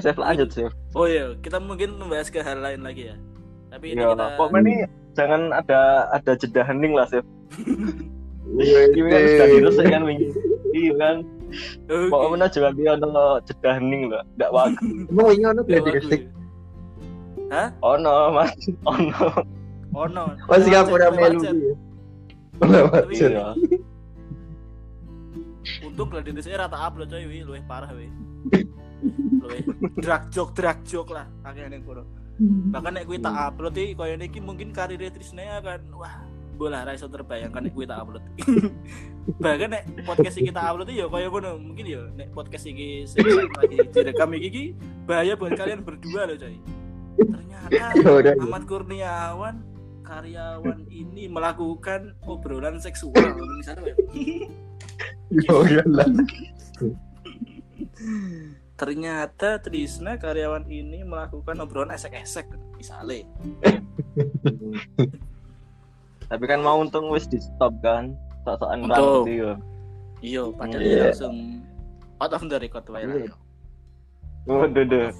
Ayo Chef lanjut Chef. Oh iya, kita mungkin membahas ke hal lain lagi ya. Tapi ini Iya, kita pokoknya ini jangan ada ada jeda hening lah Chef. Wih, Ini kan sudah diresik kan wingi. Iya kan. Pokoknya juga dia ono jeda hening lah. Emang wingi ono Ya, gladi resik. Hah? Ono Mas, ono. Oh no. Oh Singapura Lewat melu. chat, dia. Lewat Tapi chat. Iya. Untung gladi resik rata upload coy, wi, luwih parah wi. Luwih drag joke drag joke lah akeh ning kono. Bahkan nek kuwi tak upload iki koyo niki mungkin karir Trisna akan wah bola ra iso terbayangkan nek kuwi tak upload. Bahkan nek podcast iki tak upload ya koyo ngono, mungkin ya nek podcast iki lagi direkam iki iki bahaya buat kalian berdua loh coy. Ternyata Ya. Ahmad Kurniawan karyawan ini melakukan obrolan seksual misalnya Ya ternyata Trisna karyawan ini melakukan obrolan esek-esek misalnya Tapi kan mau untung wis di stop kan. Sok-sokan Untung. rambut yo. iya padahal Iya. langsung out of the record wae lah yo Waduh,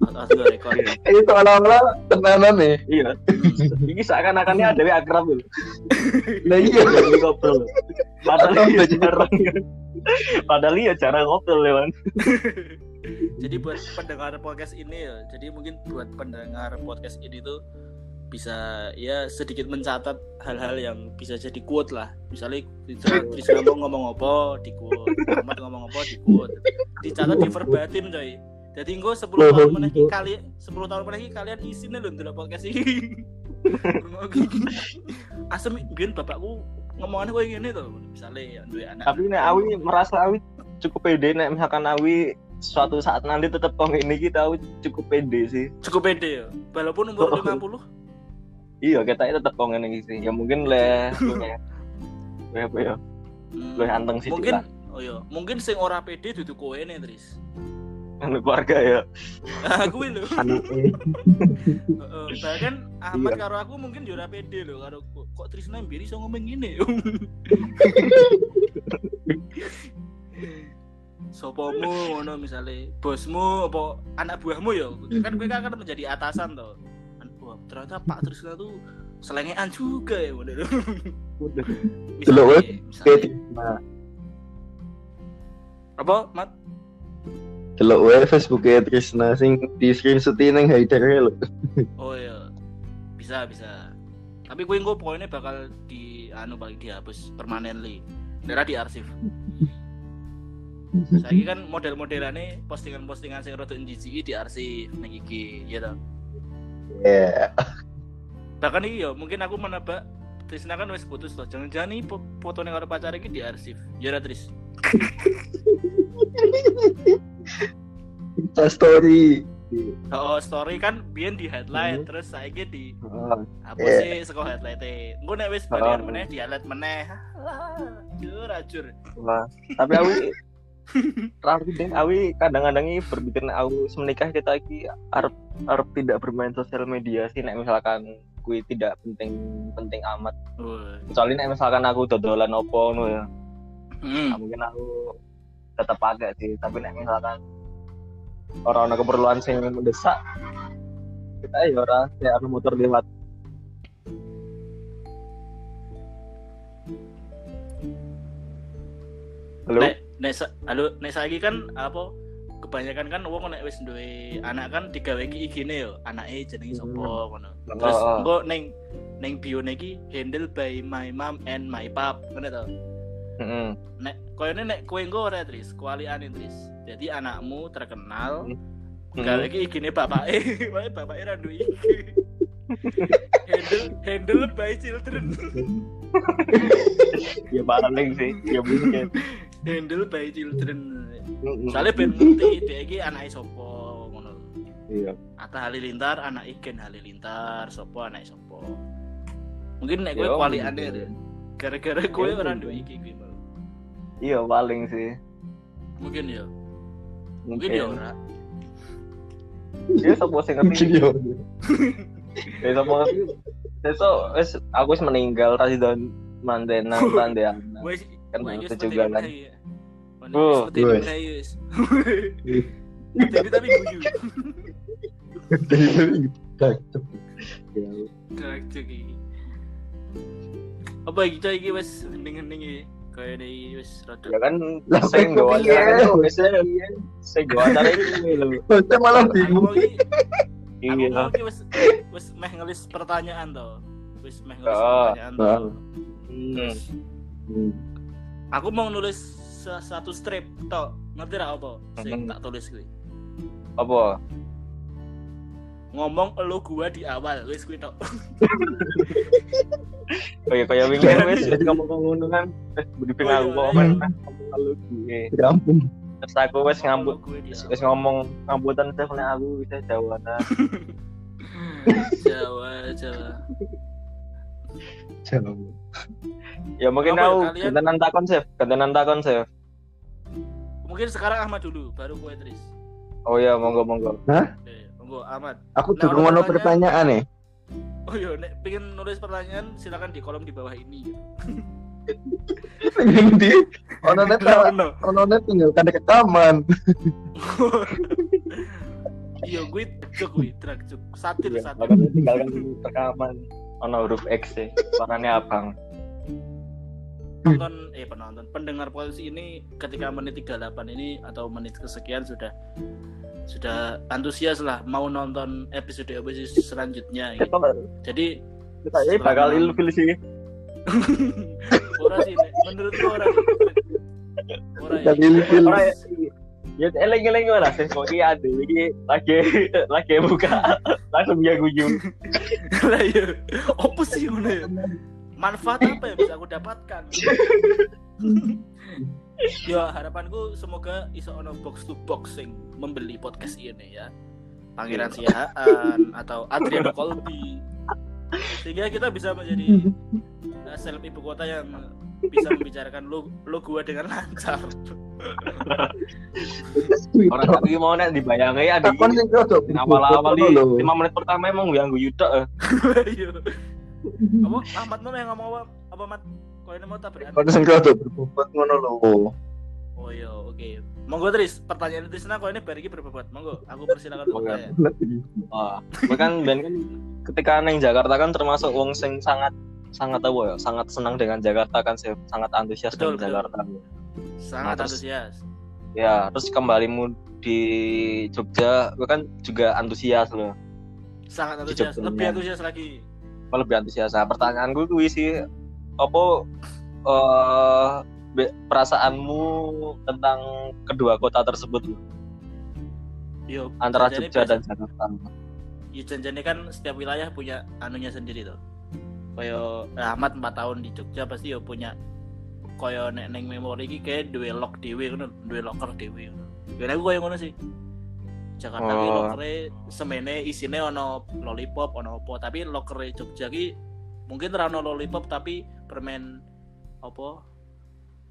of the record Ini seolah-olah tenanan nih. Iya. Ini seakan-akannya ada yang akrab loh. Nah iya. Jadi ngobrol. Padahal iya jarang. Padahal iya jarang ngobrol ya, Man. jadi buat pendengar podcast ini ya jadi mungkin buat pendengar podcast ini tuh bisa ya sedikit mencatat hal-hal yang bisa jadi quote lah misalnya Trisna Trisna ngomong ngomong apa di quote Ahmad ngomong apa di quote dicatat di verbatim coy jadi engko 10 tahun meneh iki kalian 10 tahun meneh iki kalian isine lho ndelok podcast iki asem biyen bapakku ngomongannya koyo ngene to misalnya ya duwe anak Tapi nek Awi merasa Awi cukup pede nek misalkan Awi suatu saat nanti tetap kong ini kita Awi cukup pede sih. cukup pede ya walaupun umur 50 Iya, kita tetap kong ini sih. Ya mungkin le le le apa ya? hmm, Le anteng sih mungkin oh iya mungkin sing ora pede dudu kowe nih Tris Anu keluarga ya. aku lho Anaknya. Heeh, bahkan Ahmad Iya. karo aku mungkin ora pede lho karo kok, Trisna mbiri iso ngomong ngene Sopomu ngono misale bosmu apa anak buahmu ya kan kowe kan menjadi atasan toh Wah, ternyata Pak Trisna tuh selengean juga ya lho. Udah. Wae, Misalnya, nah, apa Mat delok wae Facebook e Trisna sing di screenshot nang hider lho. Oh iya. Bisa, bisa. Tapi gue engko poinnya bakal di anu paling dihapus permanently. Daerah di arsip. Saiki kan model-modelannya postingan-postingan sing rada njijiki di arsip ning iki, ya toh. Ya. Bahkan yo mungkin aku menebak Trisna kan wis putus loh. Jangan-jangan nih fotonya karo pacar iki di arsip. Ya Tris. Insta story. Oh, story kan biyen di headline terus saiki di Heeh. apa Iya. sih saka headline Engko nek wis Oh. balikan meneh di highlight meneh. Jur ajur. Wah, tapi Awi Rapi deh, Awi kadang-kadang ini berpikir nek Awi menikah kita lagi arep arep tidak bermain sosial media sih nek misalkan kui tidak penting penting amat kecuali nek misalkan aku dodolan opo ngono ya Hmm. nah, mungkin aku tetap pakai sih tapi nek misalkan orang ada keperluan sing mendesak kita ya ora kayak anu motor lewat halo Nek nek halo nek saiki kan apa kebanyakan kan wong nek wis duwe anak kan digawe iki IG-ne yo, anake jenenge sapa ngono. Terus engko ning ning bio iki handle by my mom and my pap, ngono to. Heeh. Nek koyone nek kowe engko ora Tris, Tris. Jadi anakmu terkenal Hmm. gawe iki IG-ne bapake, wae bapake ra duwe IG. handle handle by children. ya paling sih ya mungkin handle by children. Mm-mm. Soalnya ben ngerti dia iki anake sapa ngono. iya Atta Halilintar anak Iken Halilintar sapa anak sapa. Mungkin nek kowe Ya, mungkin. deh. Gara-gara kowe Ya, ora mungkin. duwe iki mau. Iya paling sih Mungkin ya. Mungkin ya ora. ya sapa sing ngerti Mungkin yo. ya sapa ngerti besok wis aku wis meninggal tadi don mandena tandean Wes Kan itu juga kan. ya. Oh, seperti ini wes. guys. Jadi tapi guyu. Cakep. Ya, Dragcuk iki. Apa iki coy iki wis hening-hening iki. Kayak wis rada ya kan saya wajar piye? kan biasanya saya nggak wajar ini Saya malah Aku bingung. aku iya iki wis wis meh ngelis pertanyaan to. Wis meh ngelis Oh. pertanyaan to. Oh. Hmm. Hmm. aku mau nulis sa- satu strip tok. Ngerti ra apa? Sing Hmm. tak tulis kuwi. apa Ngomong elu gua di awal wis kuwi tok. kayak kayak wingi Iya, wes iya. ngomong ngono kan briefing Oh, aku iya, kok iya. kan ngomong kalau gue Ya ampun. terus aku wes ngambut Elu wes ngomong ngambutan saya nek aku bisa jawaban Jawa, Jawa. Jauh. ya mungkin Apa ya, aku gantenan takon sih gantenan takon sih Mungkin sekarang Ahmad dulu, baru gue Tris. oh iya monggo monggo Oke, monggo Ahmad. Aku Nah, durung ono pertanyaan nih. Oh iya, nek pengen nulis pertanyaan silakan di kolom di bawah ini. Endi? Ono net ono. net tinggal kan rekaman. Iya, gue cuk gue drag cuk. Satir Iya, satir. tinggalkan rekaman ono huruf X sih warnanya abang Penonton eh penonton, pendengar polisi ini ketika menit 38 ini atau menit kesekian sudah sudah antusias lah mau nonton episode episode selanjutnya gitu. Jadi kita ini bakal ilfil sih ora sih Nek. menurutku ora. Ora ya. Ilfil. Ya. Ya eleng eleng lah sih kok iya ada iki lagi lagi buka langsung dia guyu. Lah iya. Apa sih ya? Manfaat apa yang bisa aku dapatkan? ya harapanku semoga iso ono box to boxing membeli podcast ini ya. Pangeran Siahaan atau Adriano Colby. Sehingga kita bisa menjadi uh, seleb ibu kota yang bisa membicarakan lo lo gua dengan lancar. Orang tadi mau nek dibayangi ada sing rada awal-awal. 5 menit pertama emang yang guyu tok. Iya. Apa Ahmad mau yang ngomong apa? Apa Mat? Kau ini mau tabrakan? Takon sing rada berbobot ngono lho. Oh iya, oke. Monggo Tris, pertanyaan Trisna kau ini bariki berbobot. Monggo, aku persilakan untuk Monggo. tanya. Wah, kan ben kan ketika neng Jakarta kan termasuk wong sing sangat sangat apa ya, sangat senang dengan Jakarta kan sih, sangat antusias Betul, dengan betul. Jakarta. Sangat Nah, terus- antusias. Ya, terus kembalimu di Jogja, gue kan juga antusias loh. Sangat Di antusias. Lebih antusias lagi. Apa lebih antusias. Nah, pertanyaan gue kuwi sih apa be- perasaanmu tentang kedua kota tersebut Yo, antara Jogja dan Jakarta. Yo janjane kan setiap wilayah punya anunya sendiri tuh. Koyo Ahmad 4 tahun di Jogja pasti yo punya koyo nek neng memori iki kayak duwe lock ngono, duwe locker ngono. Yo nek aku koyo ngono sih. Jakarta Oh. lockere semene isine ono lollipop ono apa, tapi lockere Jogja ki mungkin ora ono lollipop tapi permen apa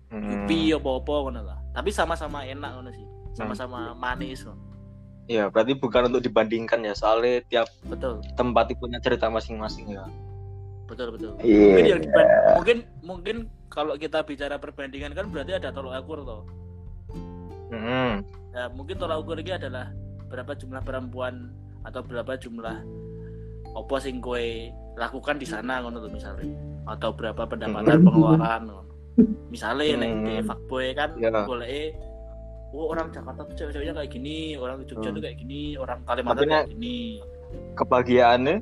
Hmm. Yupi apa-apa ngono lah. Tapi sama-sama enak ngono sih. Sama-sama manis ngono. Ya, berarti bukan untuk dibandingkan ya, soalnya tiap Betul, tempat itu punya cerita masing-masing ya. betul, betul. Mungkin Iya. yang diban- mungkin mungkin kalau kita bicara perbandingan kan berarti ada tolak ukur toh. Hmm. Nah, mungkin tolak ukur ini adalah berapa jumlah perempuan atau berapa jumlah apa sing kowe lakukan di sana ngono tuh misalnya atau berapa pendapatan Hmm. pengeluaran ngono. Misalnya nek Hmm. di fuckboy kan Ya. boleh oh orang Jakarta tuh cewek-ceweknya kayak gini, orang Jogja Hmm. tuh kayak gini, orang Kalimantan Tapi kayak gini. Kebahagiaannya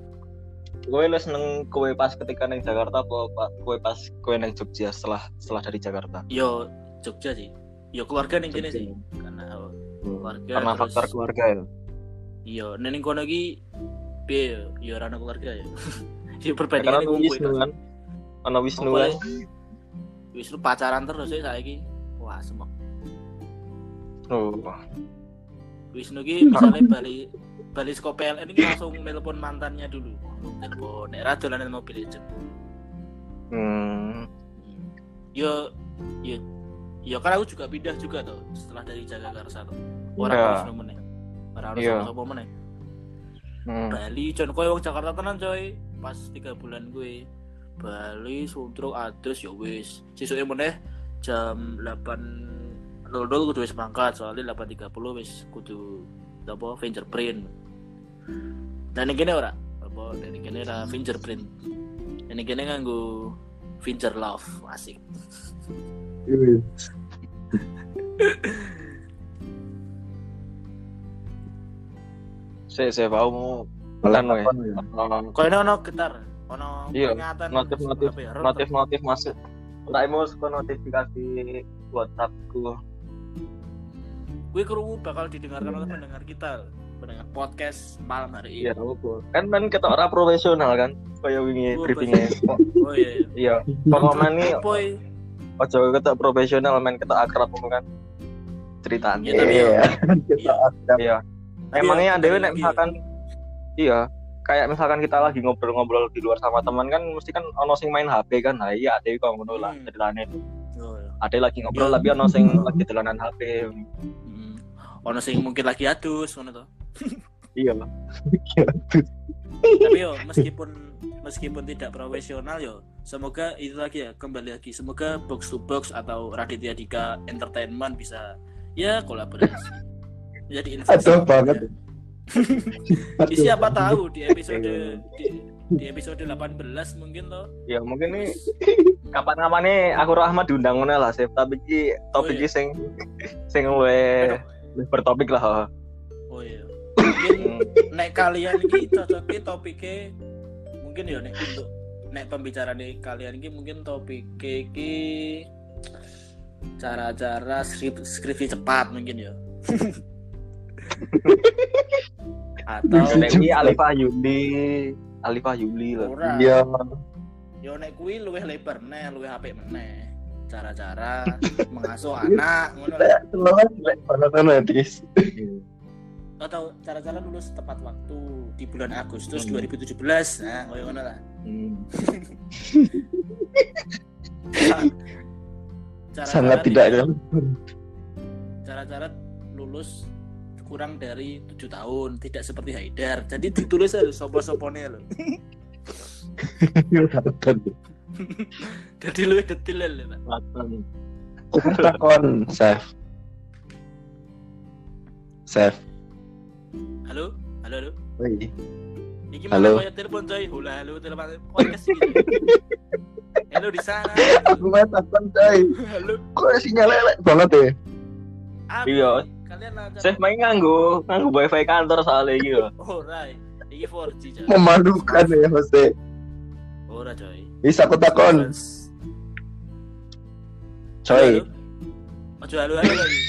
gue lu seneng kue pas ketika neng Jakarta apa pak kue pas kue neng Jogja setelah setelah dari Jakarta Yo Jogja sih. Yo keluarga ning kene Jogja. sih. Karena oh. Keluarga karena terus- faktor keluarga ya Iya, neneng kono iki piye ora ana keluarga ya. Yo karena perbandingan iku Wisnu kan karena Wisnu kan Wisnu pacaran terus ya saiki. Wah, semok. oh Wisnu ki misalnya bali bali saka PLN iki langsung nelpon mantannya dulu. Telepon nek ra dolanan mobil aja. hmm. Yo yo yo kan aku juga pindah juga tuh setelah dari Jakarta tuh. Orang Iya. Wisnu meneh. Ora ono Iya. sapa meneh. Hmm. Bali jon koyo wong Jakarta tenan coy. Pas tiga bulan gue Bali suntruk adus ya wis. Sesuke meneh jam 8 dol kudu wis berangkat soalnya 8.30 wis kudu apa fingerprint dan ini ora apa dan ini ora fingerprint ini kene nganggo finger love asik Saya saya mau weh. kapan ya? ono kok ini ono getar ono Iya, peringatan notif-notif apa ya, notif-notif masuk. Raimu suka notifikasi WhatsAppku. gue kerungu bakal didengarkan oleh pendengar kita pendengar podcast malam hari Iya, ini kok. Kan kan kita orang profesional kan. Kayak wingi briefingnya. oh iya iya Iya. Pokoknya nih ojo kita profesional main kita akrab kan. Ceritanya. Iya, tapi Iya. ya. Kita Iya. Iya. Tapi Emangnya ya, ada nek kembali misalkan iya kayak misalkan kita lagi ngobrol-ngobrol di luar sama teman kan mesti kan ono sing main HP kan nah iya ada kok ngono lah Hmm. ceritanya Oh, iya. ada lagi ngobrol Iya. tapi ono sing lagi dolanan HP Hmm. ono sing mungkin lagi adus ngono to iya tapi yo meskipun meskipun tidak profesional yo semoga itu lagi ya kembali lagi semoga box to box atau Raditya Dika Entertainment bisa ya kolaborasi. Jadi investor Aduh banget. ya. Siapa tahu di episode di, di episode 18 mungkin loh ya mungkin nih kapan-kapan nih aku Rahmat diundang ngono lah Sep tapi ki topik Oh, iya. ki sing sing luwe bertopik lah oh iya. Mungkin nek kalian ini cocoknya topiknya mungkin ya nek untuk nek pembicaraan kalian ini mungkin topiknya ini cara-cara skrip skripsi cepat mungkin ya atau iki Alifah Yuli. Alifah Yuli lah Iya. yo nek kuwi luwih lebar neh luwih apik meneh. Cara-cara mengasuh anak ngono atau cara-cara lulus tepat waktu di bulan Agustus Hmm. 2017 nah koyo ngono lah. Hmm. Cara Sangat tidak kan. cara-cara lulus kurang dari tujuh tahun tidak seperti Haidar jadi ditulis aja sopo-sopone loh jadi lu detail ya. Selatan. Aku takon, Chef. Chef. halo halo halo Woi. Iki Halo. telepon coy hula halo telepon podcast gitu halo di sana Aku mah takon, coy. halo Kok sinyal elek banget ya? Iya. kalian lancar Sef main nganggo nganggo wifi kantor soalnya iki lho. oh right iki 4G coy Memalukan ya, Jose. ora coy Bisa aku takon, coy. Ojo halo halo lagi.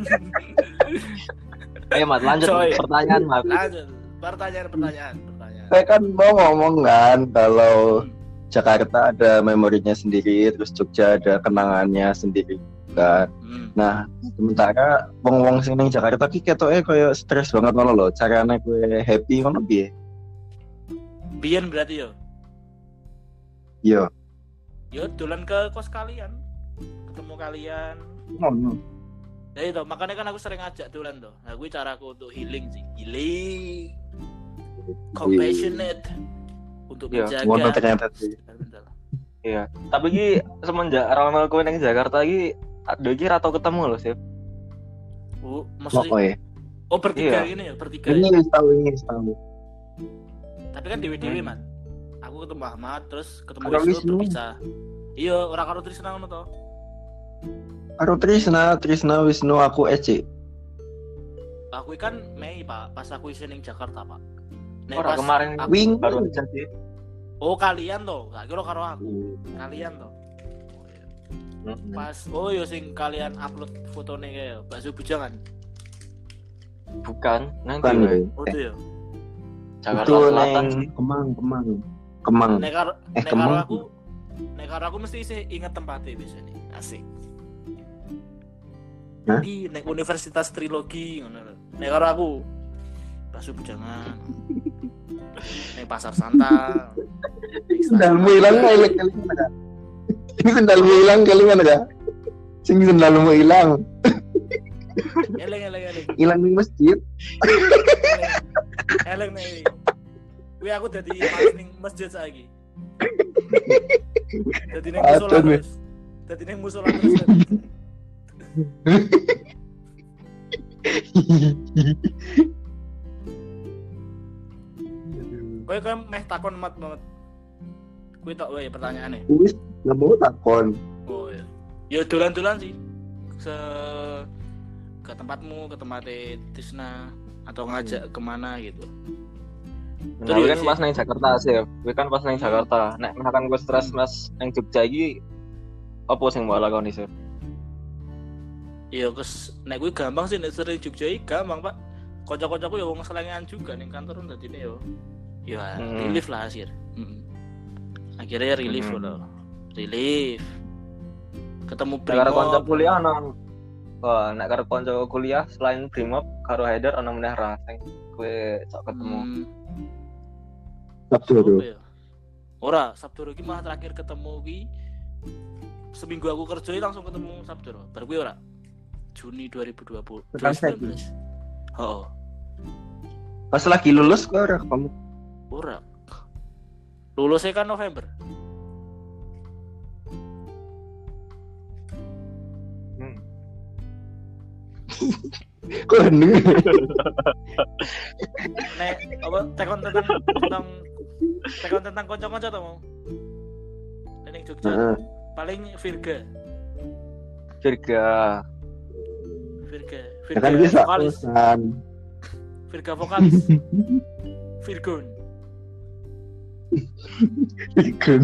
Ayo Mat lanjut Coy. pertanyaan Mat. Lanjut. Pertanyaan pertanyaan pertanyaan. Saya kan mau ngomong kan kalau Hmm. Jakarta ada memorinya sendiri, terus Jogja ada kenangannya sendiri kan. Hmm. Nah, sementara wong-wong sing ning Jakarta ki ketoke koyo stres banget ngono lho. Carane gue happy ngono piye? Biyen berarti yo. Yo. Yo dolan ke kos kalian. Ketemu kalian. Ngono. Ya itu makanya kan aku sering ngajak dolan tuh. Nah, gue caraku untuk healing sih. Healing. Compassionate untuk Iya, Ngono menjaga. ternyata sih. Iya. Tapi ki semenjak Ronald kowe ning Jakarta iki ada iki ra tau ketemu lho Sef. Oh, maksudnya oh ya. oh bertiga Iya. ini ya, bertiga. ya? Ini wis tahu ini wis tahu. Tapi kan dewe-dewe, Hmm. Man. Aku ketemu Ahmad, terus ketemu Karo Wisnu berpisah. Iya, ora karo Trisna ngono to. Karo Trisna, Trisna Wisnu aku Ece. Aku kan Mei, Pak, pas aku isi Jakarta, Pak. Nek Ora pas kemarin aku- Wing. baru jadi. Oh, kalian toh. Gak kira karo aku. Kalian toh. Oh, iya. Hmm. Pas oh yo sing kalian upload fotonya kayak bakso bujangan. Bukan, nanti Bukan wae. ya. Oh itu ya. Jakarta Itu Selatan neng sih. Kemang, Kemang. Kemang. Nek karo Eh, nek karo Kemang. aku nek karo aku mesti sih inget tempatnya biasanya. Asik. Hah? Di nek Universitas Trilogi ngono lho. Nek karo aku bakso bujangan. nek Pasar Santa. Stasiun Sendalmu hilang nggak kali mana? Sing sendalmu hilang kali mana kak? Sing sendalmu hilang, Eleng eleng eleng. hilang di masjid. Eleng nih. Wih aku jadi ning masjid saiki. Jadi ning musola terus. Jadi ning musola terus. Kowe kan meh takon mat banget. Kowe tok wae pertanyaane. Wis nggak mau takon. Oh iya. Ya dolan-dolan sih. Se ke tempatmu, ke tempat Tisna atau ngajak ke mana gitu. Nah, Terus kan sih. pas nang Jakarta sih, gue kan pas nang Jakarta. Nek misalkan gue stres mas nang Jogja iki apa sing mau lakoni sih? Iya, kes nek kuwi gampang sih nek sering Jogja iki gampang, Pak. Kocok-kocokku ya wong selengean juga ning kantor dadi yo. Ya, Hmm. relief lah hasil. Mm. Akhirnya relief Hmm. loh. Relief. Ketemu karo kanca Brimob. kuliah ana Wah, nek karo kanca kuliah selain Brimob karo Haidar ana meneh ra sing gue sok ketemu. Hmm, Sabtu tuh. ya? Ora, Sabtu iki mah terakhir ketemu ki seminggu aku kerja iki langsung ketemu Sabtu. Baru kuwi ora. Juni 2020. Tekan saya. 2019. Oh, Pas lagi lulus kok ora kamu. Ora. Lulusnya kan November. Hmm. Kok hening? Nek apa tekon tentang tentang tekon tentang kanca-kanca to mau. Ning Jogja Heeh. paling Virga, Virga. Virga, Ya Virga kan bisa vokalis, kan. Virga vokalis. Virgon. Ikan.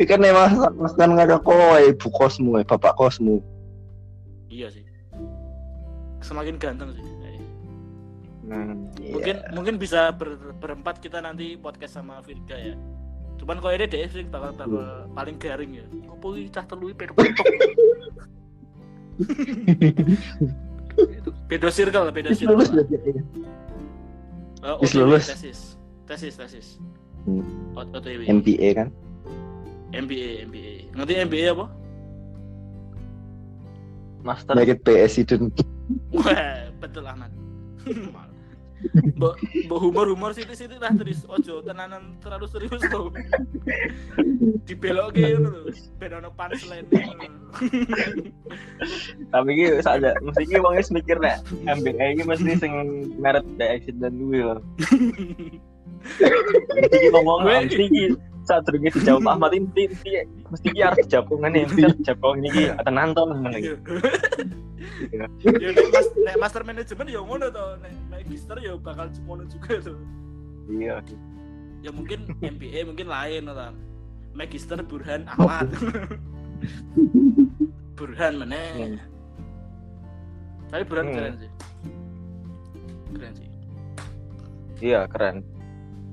Ikan emang mas kan nggak ada kowe ibu kosmu, eh, bapak kosmu. Iya sih. Semakin ganteng sih. Eh, Hmm. Mungkin mungkin bisa ber- berempat kita nanti podcast sama Virga ya. Cuman kalau ini deh sih bakal, bakal paling garing ya. Ngopo cah telu iki pedo. Beda circle, beda circle. lulus ya? Oh, OTW, lulus. Tesis. Tesis, tesis. Hmm. OTW. MBA kan? MBA, MBA. Ngerti MBA apa? Master. Merit president. Wah, betul Ahmad. Mbok mbok humor-humor sithik-sithik lah terus ojo tenanan terlalu serius loh. Dibelokke ngono lho. Ben ono punchline. Tapi iki saja mesti iki wong wis mikir nek MBA iki mesti sing merit the duwe lho. Mesti iki ngomong Gue- mesti iki saat durunge dijawab Ahmad ini mesti mesti iki harus dijawab ngene mesti harus dijawab iki tenan to ngene iki. Ya nek mas, nek master manajemen ya ngono to, nek magister ya bakal ngono juga to. Iya. Ya mungkin MBA mungkin lain to. Magister Burhan Ahmad. Burhan meneh. Tapi Burhan Hmm. keren sih. Keren sih. Iya, keren.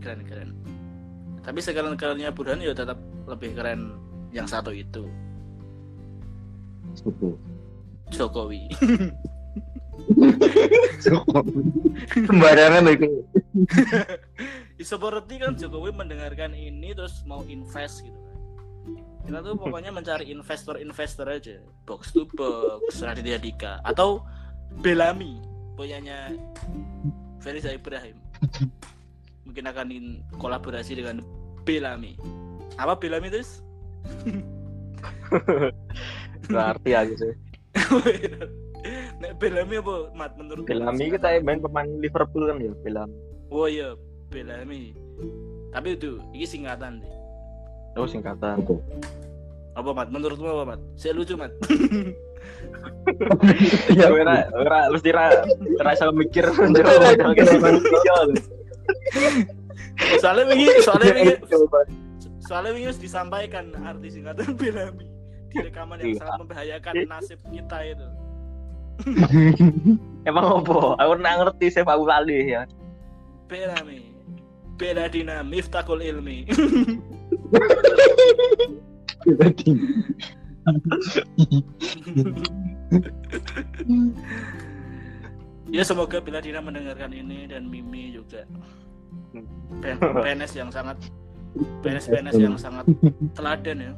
Keren keren. Tapi sekeren kerennya Burhan ya tetap lebih keren yang satu itu. Jokowi. Sembarangan itu. seperti kan Jokowi mendengarkan ini terus mau invest gitu kan. Kita tuh pokoknya mencari investor-investor aja. Box to box Raditya Dika. Atau Belami punyanya Feriza Ibrahim mungkin akan in- kolaborasi dengan Belami apa Belami terus Berarti aja sih. Nek Belami apa mat menurut Belami kita main pemain Liverpool kan ya, Belami. Oh iya, Belami. Tapi itu, ini singkatan deh. Oh singkatan. Apa mat? Menurutmu apa mat? Saya lucu mat. Ya, Ora ora mesti ra ra iso mikir. Soalnya begini, soalnya begini, soalnya begini harus disampaikan arti singkatan Belami di rekaman yang Iya. sangat membahayakan nasib kita itu. Emang opo? Aku nggak ngerti saya aku lali ya. Belami. Beladina Miftakul Ilmi. Jadi, ya semoga Beladina mendengarkan ini dan Mimi juga. Pen- PNS yang sangat PNS PNS yang sangat teladan ya.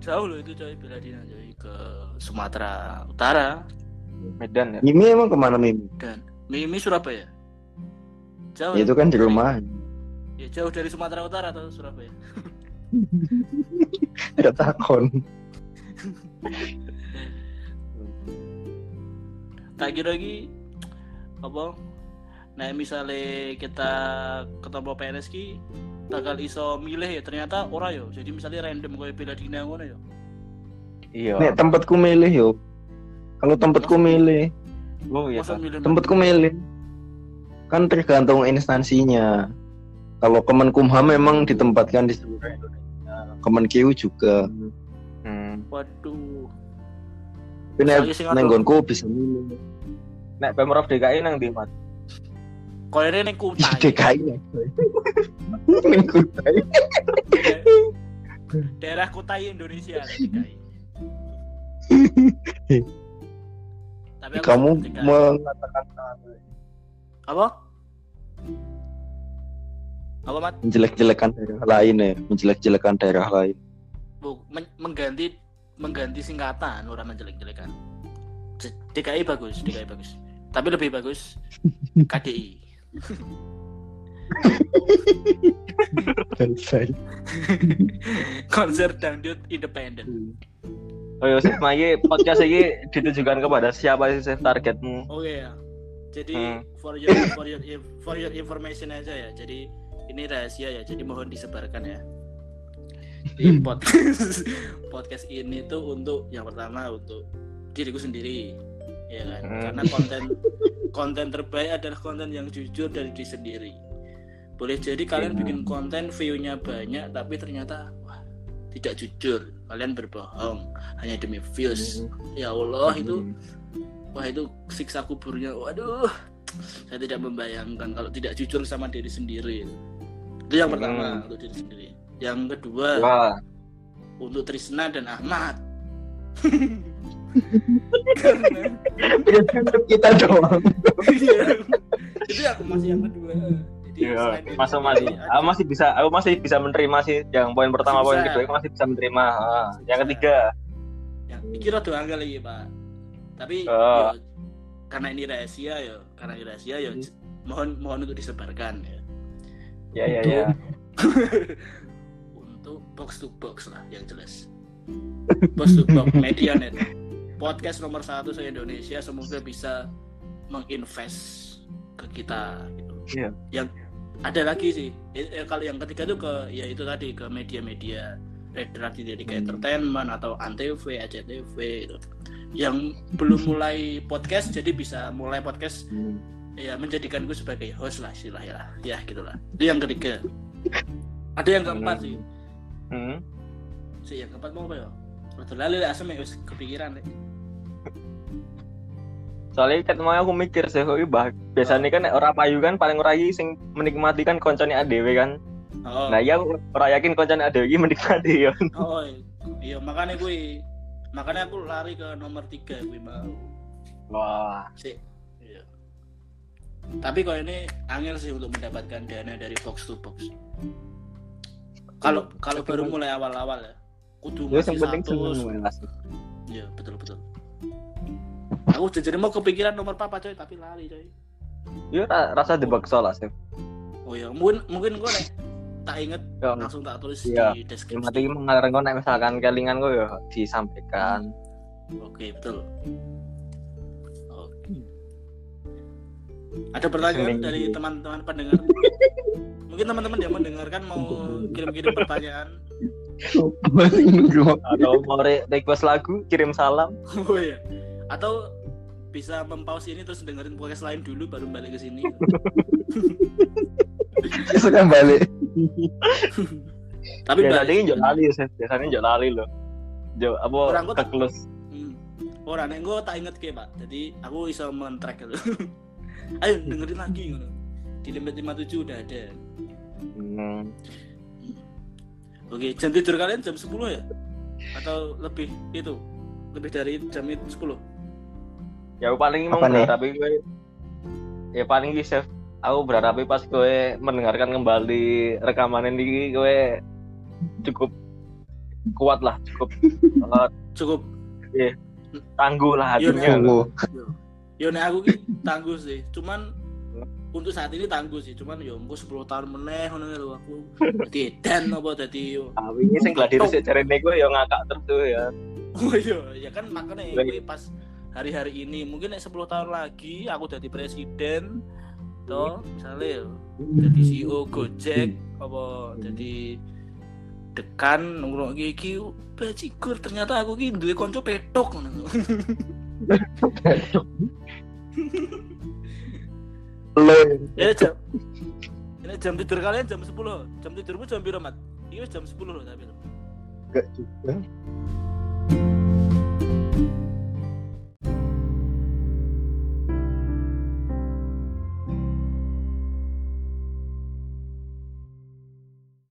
Jauh loh itu coy Beladina coy ke Sumatera Utara Medan ya. Mimi emang ke mana Mimi? dan Mimi Surabaya. Jauh. Itu kan di rumah. Ya jauh dari Sumatera Utara atau Surabaya. Ada takon. kira lagi apa nah misalnya kita ketemu PNS ki bakal iso milih ya ternyata ora yo jadi misalnya random kayak pilih dina ngono yo Iya. Nek tempatku milih yo. Kalau tempatku milih, Oh iya. tempatku milih. Kan tergantung instansinya. Kalau Kemenkumham memang ditempatkan di seluruh Indonesia. Kemenkeu juga. Hmm. waduh Nek atuh- nggonku bisa milih. Nek Pemprov DKI nang ndi, Mas? ini neng kutai DKI ya. Ning Kutai. daerah kutai Indonesia DKI tapi Kamu mengatakan apa apa mat menjelek-jelekan daerah lain ya, menjelek-jelekan daerah lain. Bu, men- mengganti mengganti singkatan orang menjelek-jelekan. DKI bagus DKI bagus. Tapi lebih bagus KDI konser dangdut independen. Oh iya, Sif, Mayi, podcast ini ditujukan kepada siapa sih Sif, targetmu? oke ya jadi Hmm. for your for your for your information aja ya. Jadi ini rahasia ya. Jadi mohon disebarkan ya di podcast podcast ini tuh untuk yang pertama untuk diriku sendiri ya kan? Hmm. karena konten konten terbaik adalah konten yang jujur dari diri sendiri. Boleh jadi kalian Hmm. bikin konten view-nya banyak tapi ternyata wah tidak jujur. Kalian berbohong hanya demi views. Ya Allah itu wah itu siksa kuburnya. Waduh saya tidak membayangkan kalau tidak jujur sama diri sendiri. Itu yang pertama Hmm. untuk diri sendiri yang kedua Wah, untuk Trisna dan Ahmad karena kita doang. iya, itu yang masih yang kedua jadi iya, diri masa masih, aku masih bisa, aku masih bisa menerima sih. Yang poin pertama, poin kedua, aku masih bisa menerima. Ah, yang Bisa. ketiga, yang kira doang kali ya pak tapi Oh. yo, karena ini rahasia ya karena ini rahasia ya mohon mohon untuk disebarkan ya ya ya ya. box to box lah yang jelas. Box to box Medianet podcast nomor satu se Indonesia semoga bisa menginvest ke kita gitu. Iya. yang ada lagi sih Eh, eh, kalau yang ketiga tuh ke ya itu tadi ke media-media redaksi dari Hmm. entertainment atau antv ACTV itu yang belum mulai podcast jadi bisa mulai podcast ya menjadikan gue sebagai host lah istilahnya lah. Ya gitulah. Itu yang ketiga. Ada yang keempat sih Hmm. sih yang keempat mau apa ya lali lah asem ya kepikiran deh Soalnya kan mau aku mikir sih, kok bah, biasanya kan nek ora payu kan paling ora sing menikmati kan koncone adewe kan. oh Nah, iya aku ora yakin koncone adewe iki menikmati ya. oh iya makanya gue makanya aku lari ke nomor tiga gue mau Wah, sih iya. tapi kalau ini angel sih untuk mendapatkan dana dari box to box kalau kalau baru mulai awal-awal ya kudu ya masih yang penting satu seneng iya betul betul aku jadi mau kepikiran nomor papa coy tapi lari coy ra- rasa dibakso lah sih. oh iya mungkin mungkin gue nek tak inget Yo, langsung tak tulis Iya. di deskripsi mati mengalir kok nek misalkan kelingan kok ya disampaikan. Oke, betul. Oke. Ada pertanyaan dari gitu. teman-teman pendengar? Mungkin teman-teman yang mendengarkan mau kirim-kirim pertanyaan. Atau mau re- request lagu, kirim salam. Oh iya. Atau bisa mempause ini terus dengerin podcast lain dulu baru balik ke sini. Sekarang balik. Tapi Biasanya balik. njok lali sih, biasanya njok lali loh. Njok apa Orang kekelus. Hmm. Ora nek gue tak inget ke, Pak. Jadi aku bisa men-track itu. Ayo dengerin lagi ngono. Di limit 57 udah ada. Hmm. Oke, jam tidur kalian jam 10 ya? Atau lebih itu? Lebih dari jam itu 10? Ya aku paling mau berharap gue ya paling chef aku berharap pas gue mendengarkan kembali rekaman ini gue cukup kuat lah cukup eh, Cukup. tangguh lah Iya, hatinya. Yo nek aku ki tangguh sih. Cuman untuk saat ini tangguh sih. Cuman yo engko 10 tahun meneh ngono lho aku. Dadi edan apa dadi yo. tapi ini sing gladi sih cari gue ya ngakak terus tuh ya Oh iya, ya kan makanya gue pas hari-hari ini mungkin nek 10 tahun lagi aku jadi presiden toh misalnya jadi CEO Gojek apa jadi dekan ngono iki bajigur ternyata aku ki duwe kanca petok ngono. Lo Ya jam ini jam tidur kalian jam 10 jam tidurmu jam berapa mat? Iya jam 10 loh tapi enggak juga.